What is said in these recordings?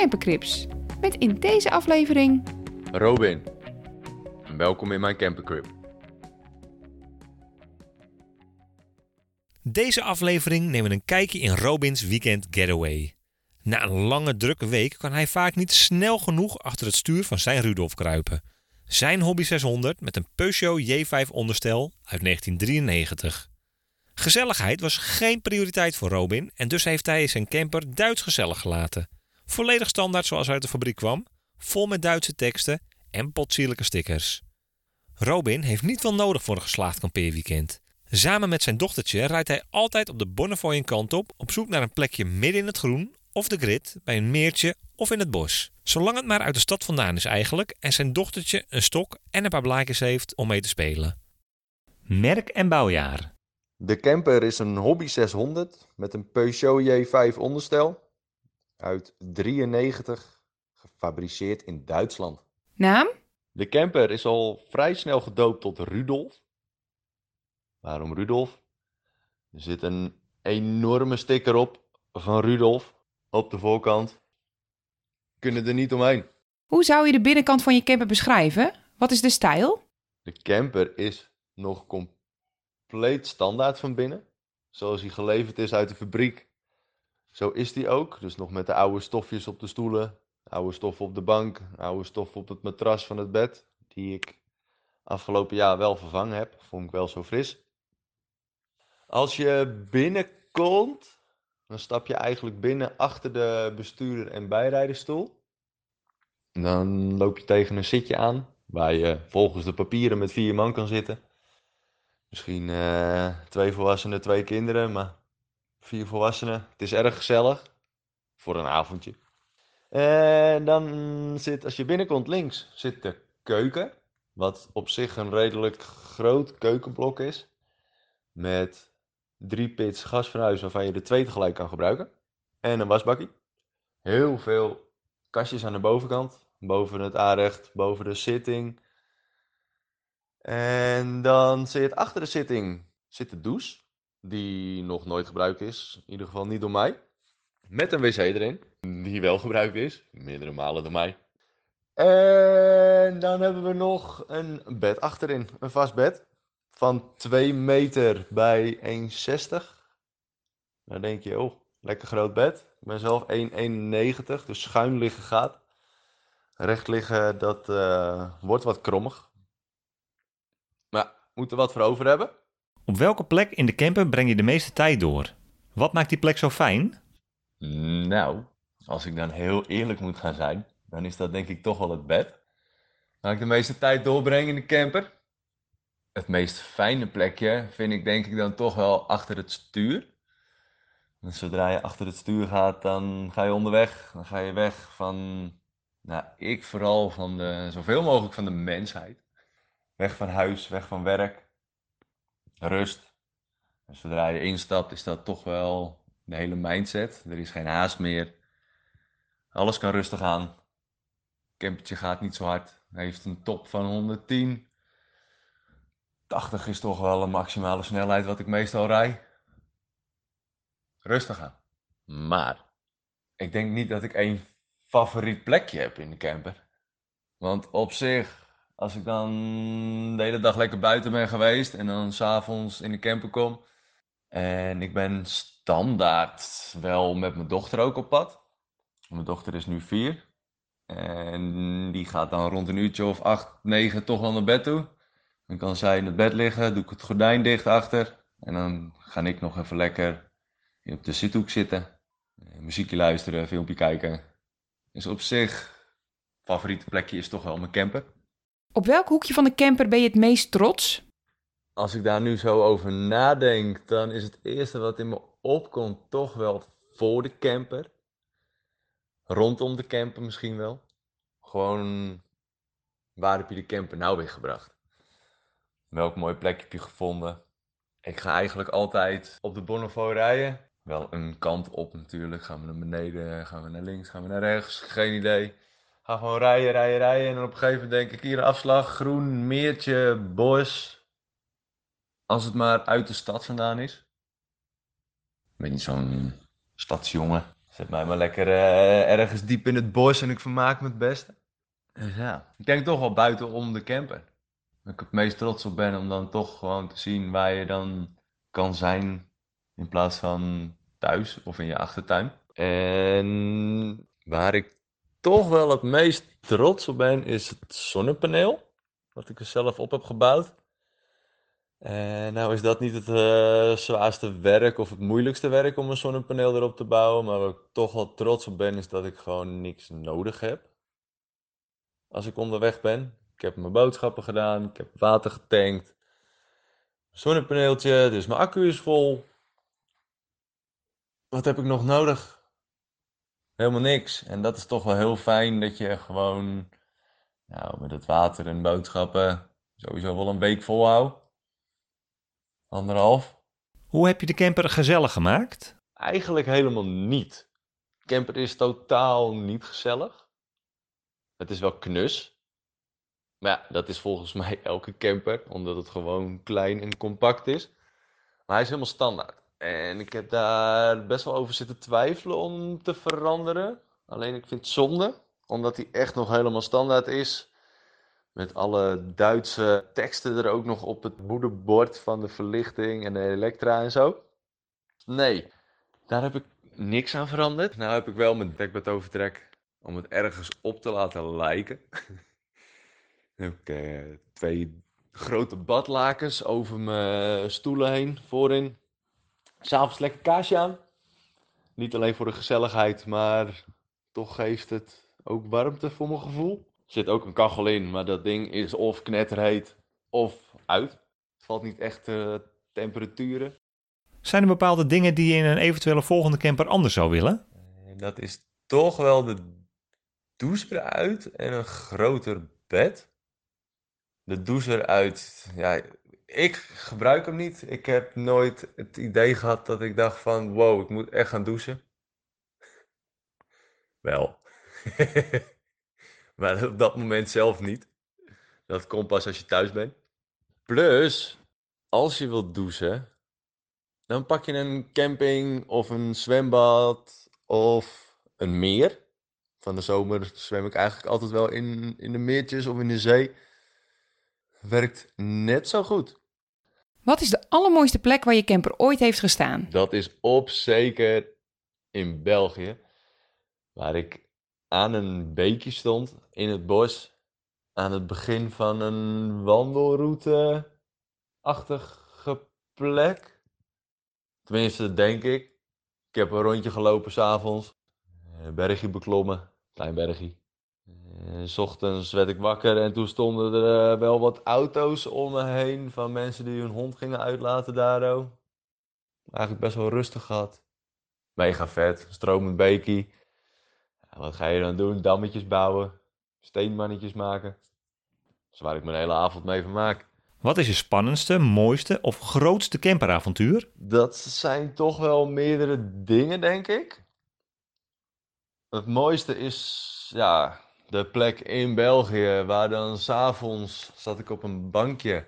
Campercrips. Met in deze aflevering Robin, welkom in mijn campercrib. Deze aflevering nemen we een kijkje in Robins Weekend Getaway. Na een lange drukke week kan hij vaak niet snel genoeg achter het stuur van zijn Rudolf kruipen. Zijn Hobby 600 met een Peugeot J5 onderstel uit 1993. Gezelligheid was geen prioriteit voor Robin en dus heeft hij zijn camper Duits gezellig gelaten. Volledig standaard zoals hij uit de fabriek kwam, vol met Duitse teksten en potsierlijke stickers. Robin heeft niet veel nodig voor een geslaagd kampeerweekend. Samen met zijn dochtertje rijdt hij altijd op de Bonnefoy kant op, op zoek naar een plekje midden in het groen of de grid, bij een meertje of in het bos. Zolang het maar uit de stad vandaan is eigenlijk en zijn dochtertje een stok en een paar blaadjes heeft om mee te spelen. Merk en bouwjaar. De camper is een Hobby 600 met een Peugeot J5 onderstel uit 93, gefabriceerd in Duitsland. naam, De camper is al vrij snel gedoopt tot Rudolf. Waarom Rudolf? Er zit een enorme sticker op van Rudolf op de voorkant. Kunnen er niet omheen. hoe zou je de binnenkant van je camper beschrijven? Wat is de stijl? De camper is nog compleet standaard van binnen. Zoals hij geleverd is uit de fabriek. Zo is die ook. Dus nog met de oude stofjes op de stoelen. Oude stof op de bank. Oude stof op het matras van het bed. Die ik afgelopen jaar wel vervangen heb. Vond ik wel zo fris. Als je binnenkomt, dan stap je eigenlijk binnen achter de bestuurder en bijrijdersstoel. Dan loop je tegen een zitje aan, waar je volgens de papieren met vier man kan zitten. Misschien eh, twee volwassenen, twee kinderen, maar vier volwassenen. Het is erg gezellig voor een avondje. En dan zit, als je binnenkomt links, zit de keuken. Wat op zich een redelijk groot keukenblok is. Met drie pits gasfornuis waarvan je er twee tegelijk kan gebruiken. En een wasbakje. Heel veel kastjes aan de bovenkant. Boven het aanrecht, boven de zitting. En dan zit achter de zitting zit de douche. Die nog nooit gebruikt is. In ieder geval niet door mij. Met een wc erin. Die wel gebruikt is. Meerdere malen door mij. En dan hebben we nog een bed achterin. Een vast bed. Van 2 meter bij 1,60. Dan denk je, oh, lekker groot bed. Ik ben zelf 1,91, dus schuin liggen gaat. Recht liggen, dat eh, wordt wat krommig. Maar moet er wat voor over hebben. Op welke plek in de camper breng je de meeste tijd door? Wat maakt die plek zo fijn? Nou, als ik dan heel eerlijk moet gaan zijn, dan is dat denk ik toch wel het bed. Waar ik de meeste tijd doorbreng in de camper. Het meest fijne plekje vind ik denk ik dan toch wel achter het stuur. Want zodra je achter het stuur gaat, dan ga je onderweg. Dan ga je weg van, nou ik vooral van de, zoveel mogelijk van de mensheid. Weg van huis, weg van werk. Rust. En zodra je instapt is dat toch wel de hele mindset. Er is geen haast meer. Alles kan rustig aan. Campertje gaat niet zo hard. Hij heeft een top van 110. 80 is toch wel een maximale snelheid wat ik meestal rij. Rustig aan. Maar ik denk niet dat ik één favoriet plekje heb in de camper. Want op zich, als ik dan de hele dag lekker buiten ben geweest en dan s'avonds in de camper kom. En ik ben standaard wel met mijn dochter ook op pad. Mijn dochter is nu vier. En die gaat dan rond een uurtje of acht, negen toch wel naar bed toe. Dan kan zij in het bed liggen, doe ik het gordijn dicht achter. En dan ga ik nog even lekker op de zithoek zitten. eh, Muziekje luisteren, filmpje kijken. Dus op zich, favoriete plekje is toch wel mijn camper. Op welk hoekje van de camper ben je het meest trots? Als ik daar nu zo over nadenk, dan is het eerste wat in me opkomt toch wel voor de camper. rondom de camper misschien wel. Gewoon, waar heb je de camper nou weer gebracht? Welk mooi plekje heb je gevonden? Ik ga eigenlijk altijd op de Bonnefoy rijden. Wel een kant op natuurlijk. Gaan we naar beneden, gaan we naar links, gaan we naar rechts? Geen idee. Ga gewoon rijden, rijden, rijden. En op een gegeven moment denk ik hier een afslag, groen, meertje, bos. Als het maar uit de stad vandaan is. Ik ben niet zo'n stadsjongen. Zet mij maar lekker eh, ergens diep in het bos en ik vermaak me het beste. Dus ja, ik denk toch wel buiten om de camper. Waar ik het meest trots op ben om dan toch gewoon te zien waar je dan kan zijn in plaats van thuis of in je achtertuin. En waar ik toch wel het meest trots op ben, is het zonnepaneel. Wat ik er zelf op heb gebouwd. En nou is dat niet het eh, zwaarste werk of het moeilijkste werk om een zonnepaneel erop te bouwen. Maar waar ik toch wel trots op ben, is dat ik gewoon niks nodig heb. Als ik onderweg ben. Ik heb mijn boodschappen gedaan, ik heb water getankt. Zonnepaneeltje, dus mijn accu is vol. Wat heb ik nog nodig? Helemaal niks. En dat is toch wel heel fijn dat je gewoon nou, met het water en boodschappen sowieso wel een week volhoudt. Anderhalf. Hoe heb je de camper gezellig gemaakt? Eigenlijk helemaal niet. Camper is totaal niet gezellig. Het is wel knus. Maar ja, dat is volgens mij elke camper, omdat het gewoon klein en compact is. Maar hij is helemaal standaard. En ik heb daar best wel over zitten twijfelen om te veranderen. Alleen ik vind het zonde, omdat hij echt nog helemaal standaard is. Met alle Duitse teksten er ook nog op het moederbord van de verlichting en de elektra en zo. Nee, daar heb ik niks aan veranderd. Nou heb ik wel mijn dekbed overtrek om het ergens op te laten lijken. ik eh, twee grote badlakens over mijn stoelen heen, voorin. S'avonds lekker kaasje aan. Niet alleen voor de gezelligheid, maar toch geeft het ook warmte voor mijn gevoel. Er zit ook een kachel in, maar dat ding is of knetterheet of uit. Het valt niet echt uh, temperaturen. Zijn er bepaalde dingen die je in een eventuele volgende camper anders zou willen? En dat is toch wel de douche eruit en een groter bed. De douche eruit, ja, ik gebruik hem niet. Ik heb nooit het idee gehad dat ik dacht van, wow, ik moet echt gaan douchen. Wel. maar op dat moment zelf niet. Dat komt pas als je thuis bent. Plus, als je wilt douchen, dan pak je een camping of een zwembad of een meer. Van de zomer zwem ik eigenlijk altijd wel in, in de meertjes of in de zee. Werkt net zo goed. Wat is de allermooiste plek waar je camper ooit heeft gestaan? Dat is op zeker in België. Waar ik aan een beekje stond in het bos. Aan het begin van een wandelroute-achtige plek. Tenminste, denk ik. Ik heb een rondje gelopen s'avonds. Een bergje beklommen. Klein bergje. Uh, s ochtends werd ik wakker en toen stonden er uh, wel wat auto's om me heen van mensen die hun hond gingen uitlaten daar. Eigenlijk best wel rustig gehad. Mega vet, stromend beekie. Ja, wat ga je dan doen? Dammetjes bouwen, steenmannetjes maken. Dat is waar ik mijn hele avond mee vermaak. Wat is je spannendste, mooiste of grootste camperavontuur? Dat zijn toch wel meerdere dingen, denk ik. Het mooiste is, ja, de plek in België, waar dan s'avonds zat ik op een bankje,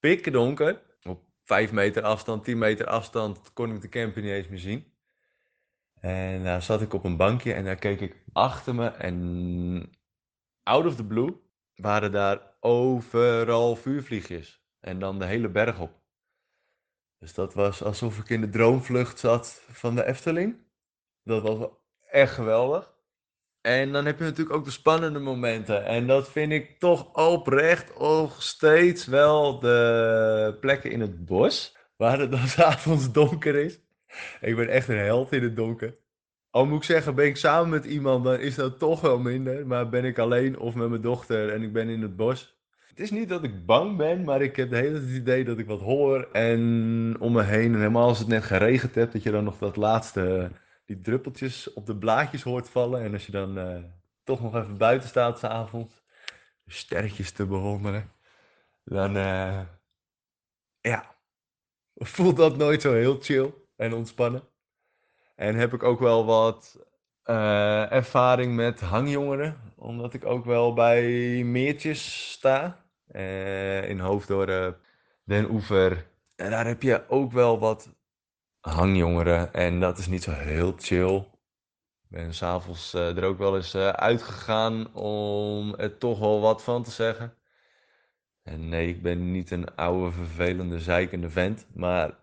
pikken donker, op 5 meter afstand, 10 meter afstand, kon ik de camper niet eens meer zien. En daar zat ik op een bankje en daar keek ik achter me en out of the blue waren daar overal vuurvliegjes en dan de hele berg op. Dus dat was alsof ik in de droomvlucht zat van de Efteling. Dat was echt geweldig. En dan heb je natuurlijk ook de spannende momenten. En dat vind ik toch oprecht nog steeds wel de plekken in het bos. Waar het dan avonds donker is. Ik ben echt een held in het donker. Al moet ik zeggen, ben ik samen met iemand, dan is dat toch wel minder. Maar ben ik alleen of met mijn dochter en ik ben in het bos. Het is niet dat ik bang ben, maar ik heb de hele tijd het idee dat ik wat hoor. En om me heen, en helemaal als het net geregend hebt, dat je dan nog dat laatste die druppeltjes op de blaadjes hoort vallen. En als je dan eh, toch nog even buiten staat s'avonds, sterretjes te bewonderen, dan eh, ja, voelt dat nooit zo heel chill en ontspannen. En heb ik ook wel wat eh, ervaring met hangjongeren, omdat ik ook wel bij meertjes sta. in Hoofddorp, Den Oever. En daar heb je ook wel wat hangjongeren. En dat is niet zo heel chill. Ik ben s'avonds eh er ook wel eens eh, uitgegaan om er toch wel wat van te zeggen. En nee, ik ben niet een oude, vervelende, zeikende vent. Maar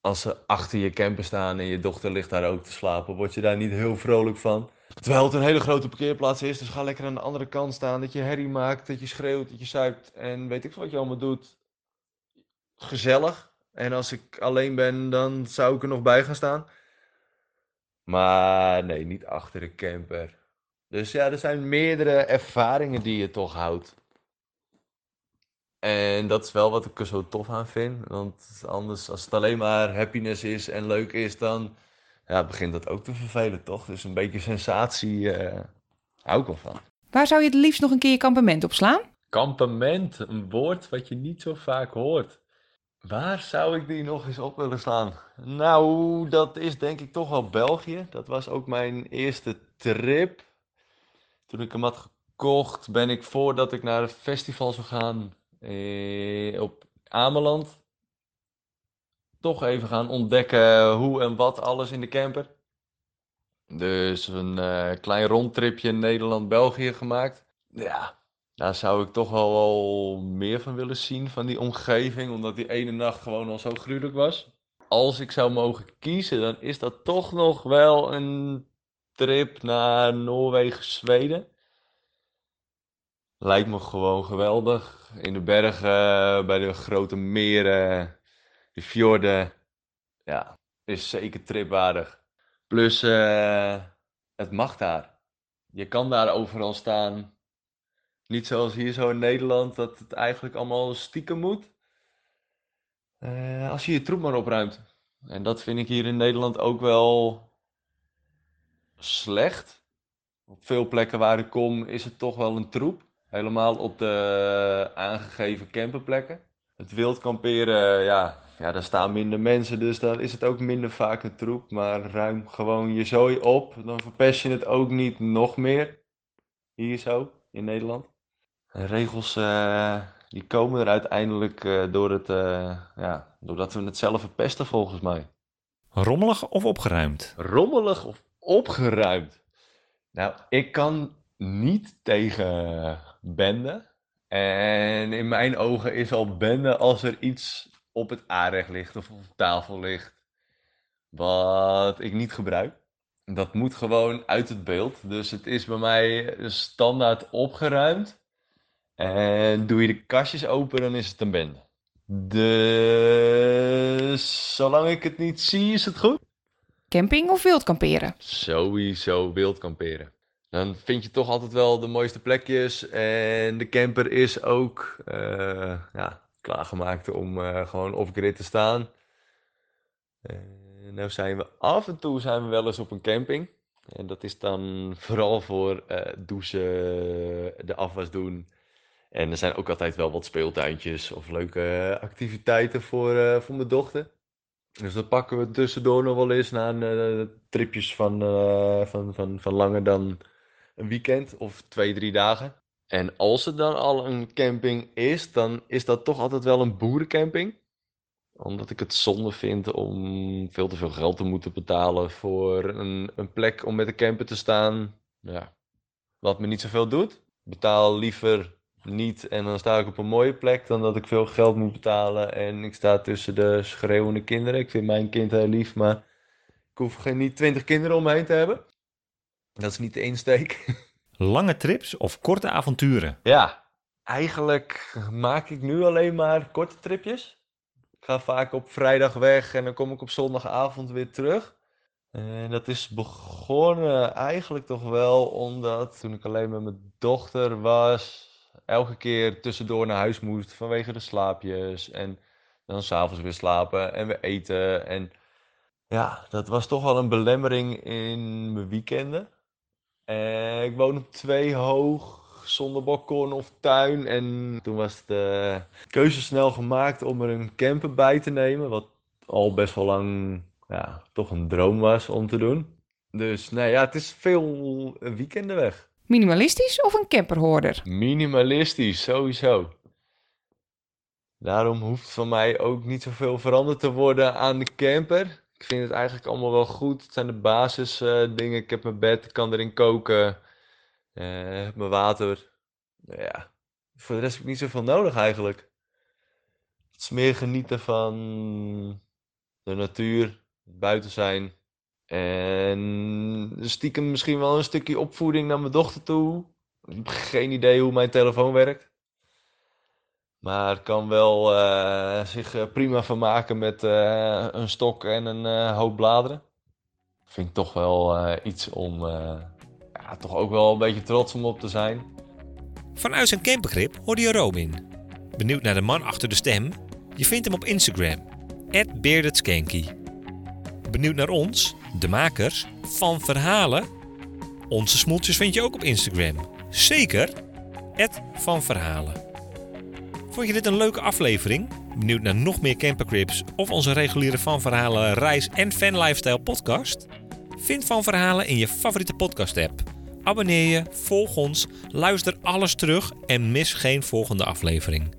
als ze achter je camper staan en je dochter ligt daar ook te slapen, word je daar niet heel vrolijk van. Terwijl het een hele grote parkeerplaats is, dus ga lekker aan de andere kant staan. Dat je herrie maakt, dat je schreeuwt, dat je zuipt en weet ik veel wat je allemaal doet. Gezellig. En als ik alleen ben, dan zou ik er nog bij gaan staan. Maar nee, niet achter de camper. Dus ja, er zijn meerdere ervaringen die je toch houdt. En dat is wel wat ik er zo tof aan vind. Want anders, als het alleen maar happiness is en leuk is, dan ja, begint dat ook te vervelen, toch? Dus een beetje sensatie eh, hou ik wel van. Waar zou je het liefst nog een keer je kampement op slaan? Kampement, een woord wat je niet zo vaak hoort. Waar zou ik die nog eens op willen slaan? Nou, dat is denk ik toch wel België. Dat was ook mijn eerste trip. Toen ik hem had gekocht, ben ik voordat ik naar het festival zou gaan eh, op Ameland, toch even gaan ontdekken hoe en wat alles in de camper. Dus een eh, klein rondtripje Nederland-België gemaakt. Ja, daar zou ik toch wel, meer van willen zien, van die omgeving, omdat die ene nacht gewoon al zo gruwelijk was. Als ik zou mogen kiezen, dan is dat toch nog wel een trip naar Noorwegen, Zweden. Lijkt me gewoon geweldig. In de bergen, bij de grote meren, de fjorden. Ja, is zeker tripwaardig. Plus, eh, het mag daar. Je kan daar overal staan. Niet zoals hier zo in Nederland, dat het eigenlijk allemaal stiekem moet. Eh, als je je troep maar opruimt. En dat vind ik hier in Nederland ook wel slecht. Op veel plekken waar ik kom is het toch wel een troep. Helemaal op de aangegeven camperplekken. Het wild kamperen, ja, ja, daar staan minder mensen, dus dan is het ook minder vaak een troep. Maar ruim gewoon je zooi op, dan verpest je het ook niet nog meer. Hier zo, in Nederland. Regels, eh, die komen er uiteindelijk eh, door het, eh, ja, doordat we het zelf verpesten volgens mij. Rommelig of opgeruimd? Rommelig of opgeruimd? Nou, ik kan niet tegen bende. En in mijn ogen is al bende als er iets op het aanrecht ligt of op tafel ligt. Wat ik niet gebruik. Dat moet gewoon uit het beeld. Dus het is bij mij standaard opgeruimd. En doe je de kastjes open, dan is het een bende. Dus zolang ik het niet zie, is het goed. Camping of wild kamperen? Sowieso wild kamperen. Dan vind je toch altijd wel de mooiste plekjes. En de camper is ook eh, ja, klaargemaakt om eh, gewoon off-grid te staan. En nou zijn we af en toe zijn we wel eens op een camping. En dat is dan vooral voor eh, douchen, de afwas doen. En er zijn ook altijd wel wat speeltuintjes of leuke activiteiten voor, eh, voor mijn dochter. Dus dat pakken we tussendoor nog wel eens na een, eh, tripjes van, eh, van, van, van langer dan een weekend of twee, drie dagen. En als het dan al een camping is, dan is dat toch altijd wel een boerencamping. Omdat ik het zonde vind om veel te veel geld te moeten betalen voor een, een plek om met de camper te staan. Ja, wat me niet zoveel doet. Betaal liever niet en dan sta ik op een mooie plek dan dat ik veel geld moet betalen en ik sta tussen de schreeuwende kinderen. Ik vind mijn kind heel lief, maar ik hoef geen, niet twintig kinderen om me heen te hebben. Dat is niet de insteek. Lange trips of korte avonturen? Ja, eigenlijk maak ik nu alleen maar korte tripjes. Ik ga vaak op vrijdag weg en dan kom ik op zondagavond weer terug. En dat is begonnen eigenlijk toch wel omdat toen ik alleen met mijn dochter was, elke keer tussendoor naar huis moest vanwege de slaapjes. En dan s'avonds weer slapen en weer eten. En ja, dat was toch wel een belemmering in mijn weekenden. Eh, ik woon op twee hoog, zonder balkon of tuin. En toen was de keuze snel gemaakt om er een camper bij te nemen. Wat al best wel lang ja, toch een droom was om te doen. Dus nee, ja, het is veel weekenden weg. Minimalistisch of een camperhoorder? Minimalistisch, sowieso. Daarom hoeft van mij ook niet zoveel veranderd te worden aan de camper. Ik vind het eigenlijk allemaal wel goed. Het zijn de basisdingen. ik heb mijn bed, ik kan erin koken. Uh, mijn water. Nou ja, voor de rest heb ik niet zoveel nodig eigenlijk. Het is meer genieten van de natuur, buiten zijn. En stiekem misschien wel een stukje opvoeding naar mijn dochter toe. Geen idee hoe mijn telefoon werkt. Maar kan wel uh, zich eh, prima vermaken met uh, een stok en een hoop bladeren. Vind ik toch wel iets om ja, toch ook wel een beetje trots om op te zijn. Vanuit zijn campergrip hoorde je Robin. Benieuwd naar de man achter de stem? Je vindt hem op Instagram, @beardedskanky. Benieuwd naar ons, de makers van verhalen? Onze smoeltjes vind je ook op Instagram. Zeker, van verhalen. Vond je dit een leuke aflevering? Benieuwd naar nog meer campercrips of onze reguliere Van Verhalen reis- en fan lifestyle podcast? Vind Van Verhalen in je favoriete podcast app. Abonneer je, volg ons, luister alles terug en mis geen volgende aflevering.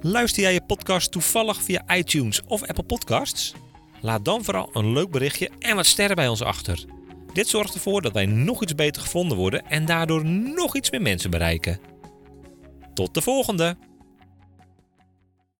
Luister jij je podcast toevallig via iTunes of Apple Podcasts? Laat dan vooral een leuk berichtje en wat sterren bij ons achter. Dit zorgt ervoor dat wij nog iets beter gevonden worden en daardoor nog iets meer mensen bereiken. Tot de volgende!